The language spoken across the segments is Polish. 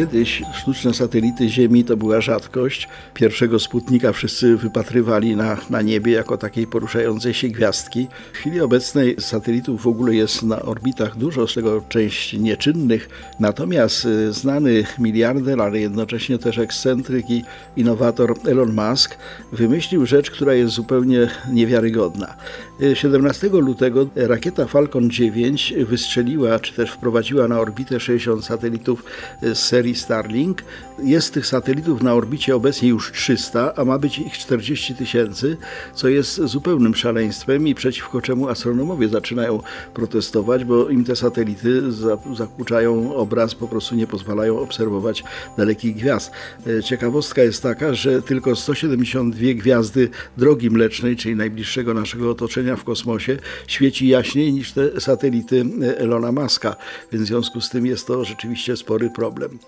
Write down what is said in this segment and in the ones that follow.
Kiedyś sztuczne satelity Ziemi to była rzadkość. Pierwszego Sputnika wszyscy wypatrywali na, na niebie jako takiej poruszającej się gwiazdki. W chwili obecnej satelitów w ogóle jest na orbitach dużo, z tego część nieczynnych. Natomiast y, znany miliarder, ale jednocześnie też ekscentryk i innowator Elon Musk wymyślił rzecz, która jest zupełnie niewiarygodna. Y, 17 lutego rakieta Falcon 9 wystrzeliła, czy też wprowadziła na orbitę 60 satelitów z serii Starlink. Jest tych satelitów na orbicie obecnie już 300, a ma być ich 40 tysięcy, co jest zupełnym szaleństwem i przeciwko czemu astronomowie zaczynają protestować, bo im te satelity za- zakłócają obraz, po prostu nie pozwalają obserwować dalekich gwiazd. E, Ciekawostka jest taka, że tylko 172 gwiazdy drogi mlecznej, czyli najbliższego naszego otoczenia w kosmosie, świeci jaśniej niż te satelity e, Elona Muska, więc w związku z tym jest to rzeczywiście spory problem.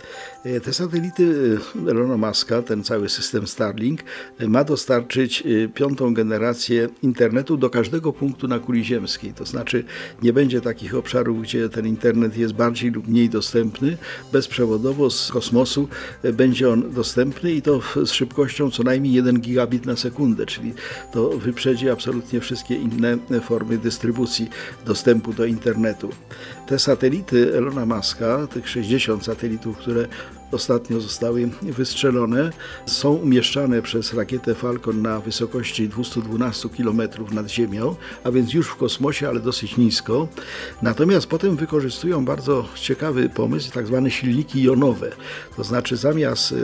E, Te satelity e, Elona Muska, ten cały system Starlink, e, ma dostarczyć piątą generację internetu do każdego punktu na kuli ziemskiej. To znaczy nie będzie takich obszarów, gdzie ten internet jest bardziej lub mniej dostępny. Bezprzewodowo z kosmosu będzie on dostępny i to z szybkością co najmniej 1 gigabit na sekundę, czyli to wyprzedzi absolutnie wszystkie inne formy dystrybucji dostępu do internetu. Te satelity Elona Muska, tych 60 satelitów, które 对不对？Ostatnio zostały wystrzelone, są umieszczane przez rakietę Falcon na wysokości 212 km nad Ziemią, a więc już w kosmosie, ale dosyć nisko. Natomiast potem wykorzystują bardzo ciekawy pomysł, tak zwane silniki jonowe. To znaczy zamiast e,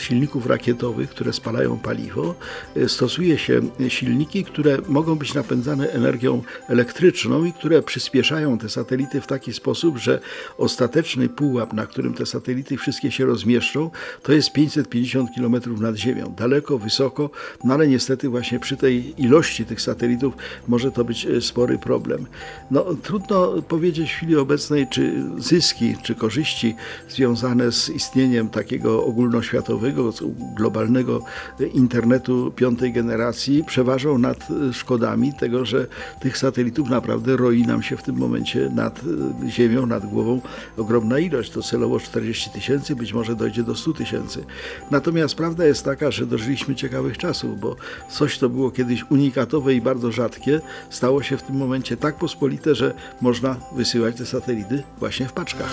silników rakietowych, które spalają paliwo, e, stosuje się silniki, które mogą być napędzane energią elektryczną i które przyspieszają te satelity w taki sposób, że ostateczny pułap, na którym te satelity wszystkie się rozmieszczą, to jest 550 km nad Ziemią. Daleko, wysoko, no ale niestety właśnie przy tej ilości tych satelitów może to być e, spory problem. No, trudno powiedzieć w chwili obecnej, czy zyski, czy korzyści związane z istnieniem takiego ogólnoświatowego, globalnego e, internetu piątej generacji przeważą nad e, szkodami tego, że tych satelitów naprawdę roi nam się w tym momencie nad ziemią, nad głową ogromna ilość. To celowo 40 tysięcy, być może dojdzie do 100 tysięcy. Natomiast prawda jest taka, że dożyliśmy ciekawych czasów, bo coś, co było kiedyś unikatowe i bardzo rzadkie, stało się w tym momencie tak pospolite, że można wysyłać te satelity właśnie w paczkach.